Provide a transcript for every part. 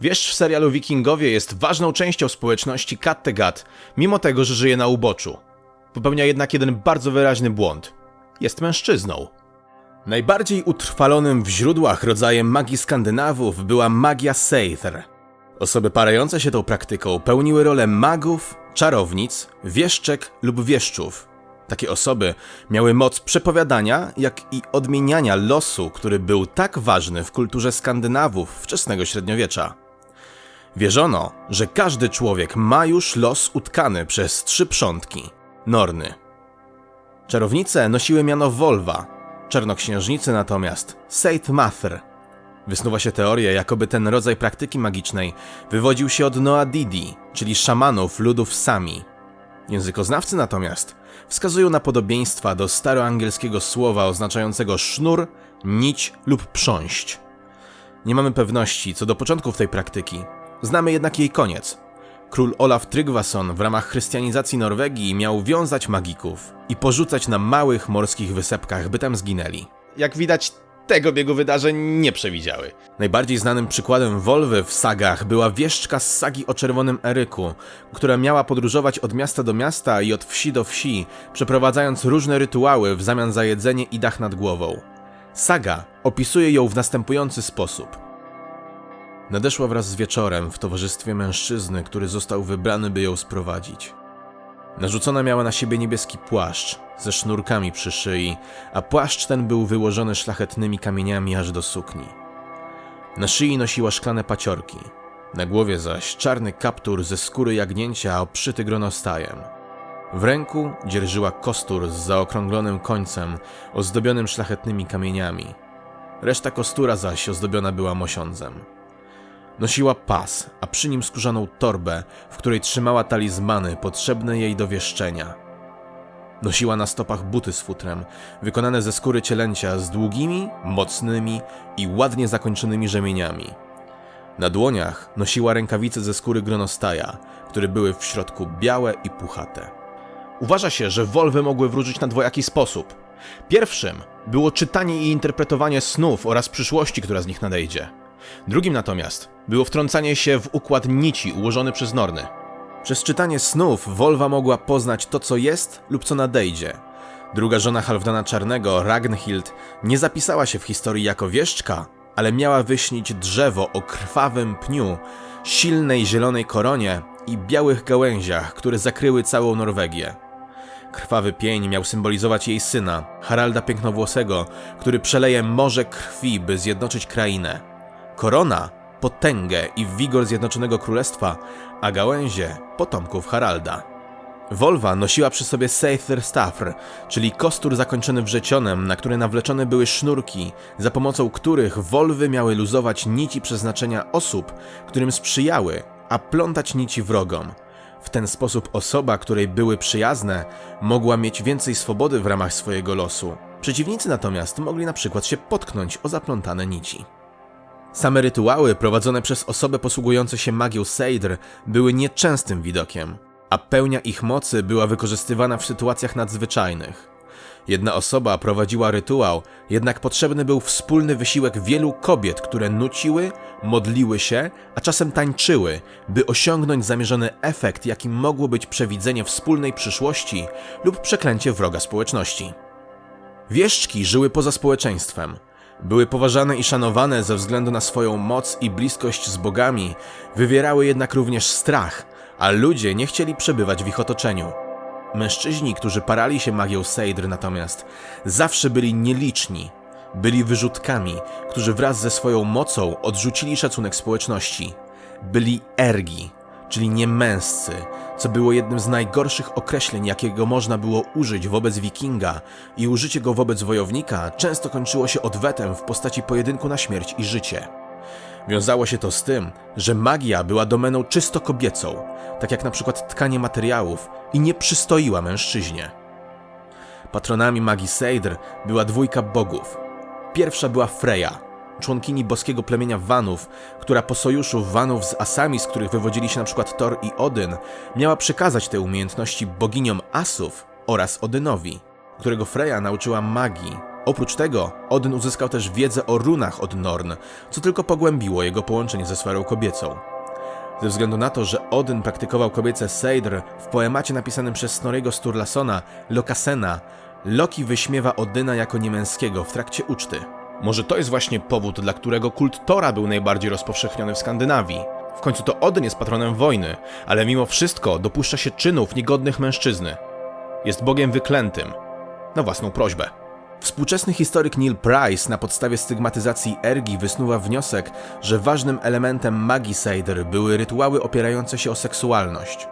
Wieszcz w serialu Wikingowie jest ważną częścią społeczności Kattegat, mimo tego, że żyje na uboczu. Popełnia jednak jeden bardzo wyraźny błąd. Jest mężczyzną. Najbardziej utrwalonym w źródłach rodzajem magii Skandynawów była magia Seithr. Osoby parające się tą praktyką pełniły rolę magów, czarownic, wieszczek lub wieszczów. Takie osoby miały moc przepowiadania, jak i odmieniania losu, który był tak ważny w kulturze Skandynawów wczesnego średniowiecza. Wierzono, że każdy człowiek ma już los utkany przez trzy przątki Norny. Czarownice nosiły miano Wolwa, czarnoksiężnicy natomiast Seith Mathr. Wysnuwa się teoria, jakoby ten rodzaj praktyki magicznej wywodził się od Noadidi, czyli szamanów ludów Sami. Językoznawcy natomiast wskazują na podobieństwa do staroangielskiego słowa oznaczającego sznur, nić lub prząść. Nie mamy pewności co do początków tej praktyki, znamy jednak jej koniec. Król Olaf Tryggvason w ramach chrystianizacji Norwegii miał wiązać magików i porzucać na małych morskich wysepkach, by tam zginęli. Jak widać, tego biegu wydarzeń nie przewidziały. Najbardziej znanym przykładem Wolwy w sagach była wieszczka z sagi o Czerwonym Eryku, która miała podróżować od miasta do miasta i od wsi do wsi, przeprowadzając różne rytuały w zamian za jedzenie i dach nad głową. Saga opisuje ją w następujący sposób. Nadeszła wraz z wieczorem w towarzystwie mężczyzny, który został wybrany, by ją sprowadzić. Narzucona miała na siebie niebieski płaszcz ze sznurkami przy szyi, a płaszcz ten był wyłożony szlachetnymi kamieniami aż do sukni. Na szyi nosiła szklane paciorki, na głowie zaś czarny kaptur ze skóry jagnięcia obszyty gronostajem. W ręku dzierżyła kostur z zaokrąglonym końcem, ozdobionym szlachetnymi kamieniami. Reszta kostura zaś ozdobiona była mosiądzem. Nosiła pas, a przy nim skórzaną torbę, w której trzymała talizmany potrzebne jej do wieszczenia. Nosiła na stopach buty z futrem, wykonane ze skóry cielęcia z długimi, mocnymi i ładnie zakończonymi rzemieniami. Na dłoniach nosiła rękawice ze skóry gronostaja, które były w środku białe i puchate. Uważa się, że wolwy mogły wróżyć na dwojaki sposób. Pierwszym było czytanie i interpretowanie snów oraz przyszłości, która z nich nadejdzie. Drugim natomiast było wtrącanie się w układ nici ułożony przez Norny. Przez czytanie snów Wolwa mogła poznać to, co jest lub co nadejdzie. Druga żona Halfdana Czarnego, Ragnhild, nie zapisała się w historii jako wieszczka, ale miała wyśnić drzewo o krwawym pniu, silnej zielonej koronie i białych gałęziach, które zakryły całą Norwegię. Krwawy pień miał symbolizować jej syna, Haralda Pięknowłosego, który przeleje morze krwi, by zjednoczyć krainę. Korona potęgę i wigor Zjednoczonego Królestwa, a gałęzie potomków Haralda. Wolwa nosiła przy sobie Seither Stafr, czyli kostur zakończony wrzecionem, na który nawleczone były sznurki, za pomocą których wolwy miały luzować nici przeznaczenia osób, którym sprzyjały, a plątać nici wrogom. W ten sposób osoba, której były przyjazne, mogła mieć więcej swobody w ramach swojego losu. Przeciwnicy natomiast mogli na przykład się potknąć o zaplątane nici. Same rytuały prowadzone przez osoby posługujące się magią Seidr były nieczęstym widokiem, a pełnia ich mocy była wykorzystywana w sytuacjach nadzwyczajnych. Jedna osoba prowadziła rytuał, jednak potrzebny był wspólny wysiłek wielu kobiet, które nuciły, modliły się, a czasem tańczyły, by osiągnąć zamierzony efekt, jakim mogło być przewidzenie wspólnej przyszłości lub przeklęcie wroga społeczności. Wieszczki żyły poza społeczeństwem – były poważane i szanowane ze względu na swoją moc i bliskość z bogami, wywierały jednak również strach, a ludzie nie chcieli przebywać w ich otoczeniu. Mężczyźni, którzy parali się magią Seidr natomiast, zawsze byli nieliczni. Byli wyrzutkami, którzy wraz ze swoją mocą odrzucili szacunek społeczności. Byli ergi, czyli niemęscy, co było jednym z najgorszych określeń, jakiego można było użyć wobec wikinga i użycie go wobec wojownika często kończyło się odwetem w postaci pojedynku na śmierć i życie. Wiązało się to z tym, że magia była domeną czysto kobiecą, tak jak na przykład tkanie materiałów i nie przystoiła mężczyźnie. Patronami magii Seidr była dwójka bogów. Pierwsza była Freya, członkini boskiego plemienia Vanów, która po sojuszu Vanów z Asami, z których wywodzili się np. Thor i Odyn, miała przekazać te umiejętności boginiom Asów oraz Odynowi, którego Freya nauczyła magii Oprócz tego, Odyn uzyskał też wiedzę o runach od Norn, co tylko pogłębiło jego połączenie ze sferą kobiecą. Ze względu na to, że Odyn praktykował kobiece Seidr, w poemacie napisanym przez Snorriego Sturlasona, Lokasena, Loki wyśmiewa Odyna jako niemęskiego w trakcie uczty. Może to jest właśnie powód, dla którego kult Tora był najbardziej rozpowszechniony w Skandynawii. W końcu to Odyn jest patronem wojny, ale mimo wszystko dopuszcza się czynów niegodnych mężczyzny. Jest bogiem wyklętym, na własną prośbę. Współczesny historyk Neil Price na podstawie stygmatyzacji ergi wysnuwa wniosek, że ważnym elementem magii Seidr były rytuały opierające się o seksualność.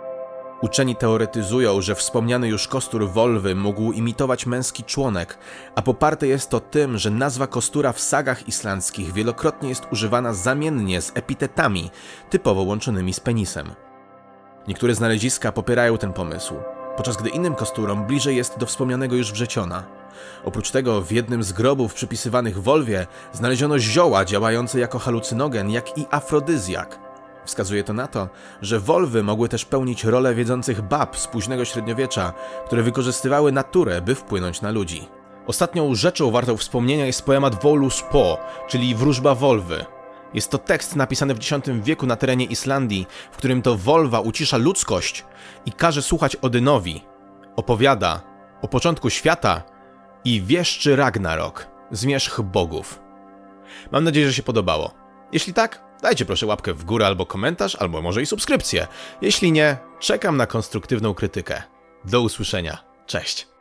Uczeni teoretyzują, że wspomniany już kostur Wolwy mógł imitować męski członek, a poparte jest to tym, że nazwa kostura w sagach islandzkich wielokrotnie jest używana zamiennie z epitetami, typowo łączonymi z penisem. Niektóre znaleziska popierają ten pomysł, podczas gdy innym kosturom bliżej jest do wspomnianego już wrzeciona. Oprócz tego w jednym z grobów przypisywanych Wolwie znaleziono zioła działające jako halucynogen, jak i afrodyzjak. Wskazuje to na to, że wolwy mogły też pełnić rolę wiedzących bab z późnego średniowiecza, które wykorzystywały naturę, by wpłynąć na ludzi. Ostatnią rzeczą wartą wspomnienia jest poemat Volus Po, czyli Wróżba Wolwy. Jest to tekst napisany w X wieku na terenie Islandii, w którym to Wolwa ucisza ludzkość i każe słuchać Odynowi. Opowiada o początku świata i wieszczy Ragnarok, zmierzch bogów. Mam nadzieję, że się podobało. Jeśli tak, dajcie proszę łapkę w górę albo komentarz, albo może i subskrypcję. Jeśli nie, czekam na konstruktywną krytykę. Do usłyszenia. Cześć.